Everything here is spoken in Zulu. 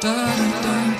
da, da, da.